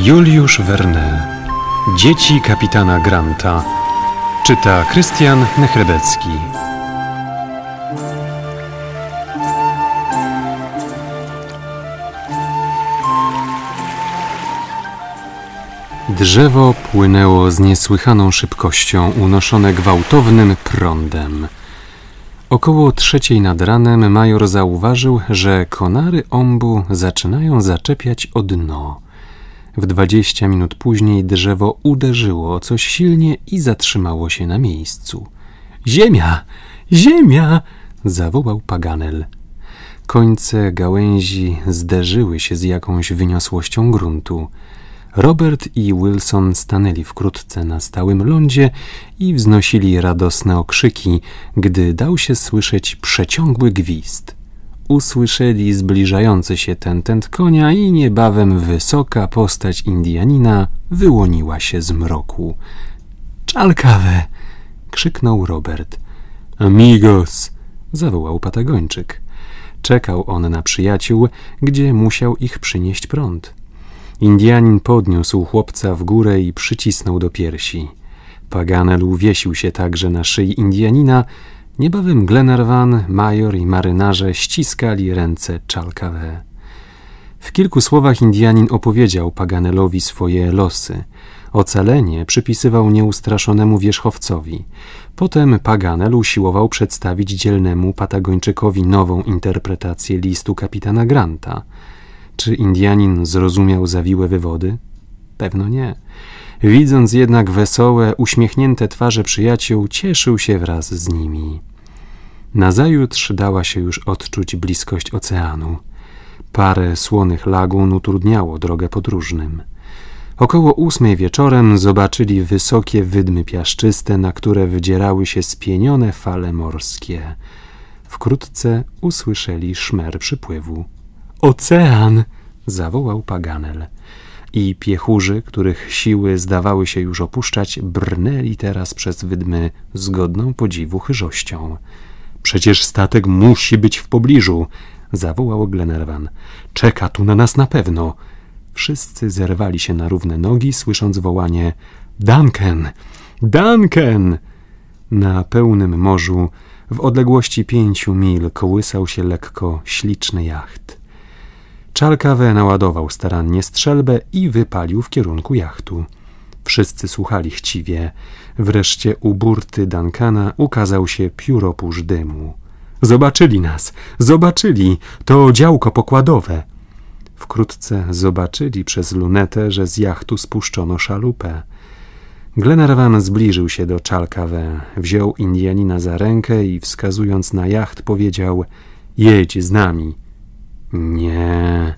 Juliusz Verne Dzieci kapitana Granta Czyta Krystian Nechrebecki Drzewo płynęło z niesłychaną szybkością, unoszone gwałtownym prądem. Około trzeciej nad ranem major zauważył, że konary ombu zaczynają zaczepiać o dno. W dwadzieścia minut później drzewo uderzyło coś silnie i zatrzymało się na miejscu. Ziemia! Ziemia! zawołał Paganel. Końce gałęzi zderzyły się z jakąś wyniosłością gruntu. Robert i Wilson stanęli wkrótce na stałym lądzie i wznosili radosne okrzyki, gdy dał się słyszeć przeciągły gwizd. Usłyszeli zbliżający się tentent konia i niebawem wysoka postać Indianina wyłoniła się z mroku. Czalkawę! krzyknął Robert. Amigos! zawołał Patagończyk. Czekał on na przyjaciół, gdzie musiał ich przynieść prąd. Indianin podniósł chłopca w górę i przycisnął do piersi. Paganel uwiesił się także na szyi Indianina. Niebawem Glenarvan, major i marynarze ściskali ręce Czalkawe. W kilku słowach Indianin opowiedział Paganelowi swoje losy. Ocalenie przypisywał nieustraszonemu wierzchowcowi. Potem Paganel usiłował przedstawić dzielnemu Patagończykowi nową interpretację listu kapitana Granta – czy Indianin zrozumiał zawiłe wywody? Pewno nie. Widząc jednak wesołe, uśmiechnięte twarze przyjaciół, cieszył się wraz z nimi. Nazajutrz dała się już odczuć bliskość oceanu. Parę słonych lagun utrudniało drogę podróżnym. Około ósmej wieczorem zobaczyli wysokie wydmy piaszczyste, na które wydzierały się spienione fale morskie. Wkrótce usłyszeli szmer przypływu. Ocean! zawołał Paganel. I piechurzy, których siły zdawały się już opuszczać, brnęli teraz przez wydmy z godną podziwu chyżością. Przecież statek musi być w pobliżu, zawołał Glenarvan. Czeka tu na nas na pewno. Wszyscy zerwali się na równe nogi, słysząc wołanie Duncan! Duncan! Na pełnym morzu, w odległości pięciu mil, kołysał się lekko śliczny jacht. Czalkawę naładował starannie strzelbę i wypalił w kierunku jachtu. Wszyscy słuchali chciwie. Wreszcie u burty Duncana ukazał się pióropusz dymu. Zobaczyli nas! Zobaczyli! To działko pokładowe! Wkrótce zobaczyli przez lunetę, że z jachtu spuszczono szalupę. Glenarvan zbliżył się do Czalkawę, wziął Indianina za rękę i wskazując na jacht powiedział – jedź z nami – nie,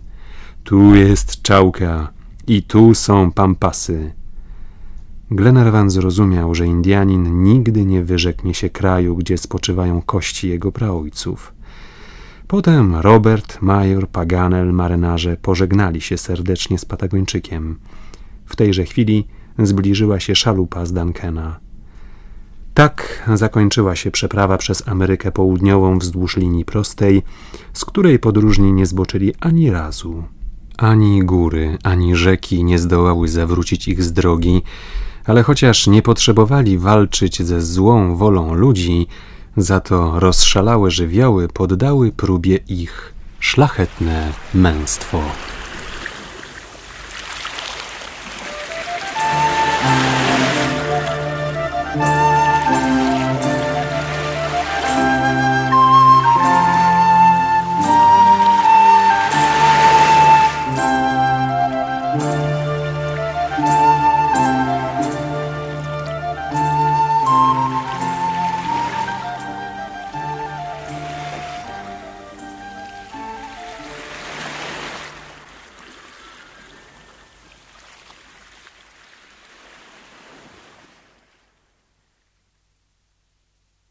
tu jest czałka i tu są pampasy. Glenarvan zrozumiał, że Indianin nigdy nie wyrzeknie się kraju, gdzie spoczywają kości jego praojców. Potem Robert, Major, Paganel, marynarze pożegnali się serdecznie z Patagończykiem. W tejże chwili zbliżyła się szalupa z Duncana. Tak zakończyła się przeprawa przez Amerykę Południową wzdłuż linii prostej, z której podróżni nie zboczyli ani razu. Ani góry, ani rzeki nie zdołały zawrócić ich z drogi, ale chociaż nie potrzebowali walczyć ze złą wolą ludzi, za to rozszalałe żywioły poddały próbie ich szlachetne męstwo.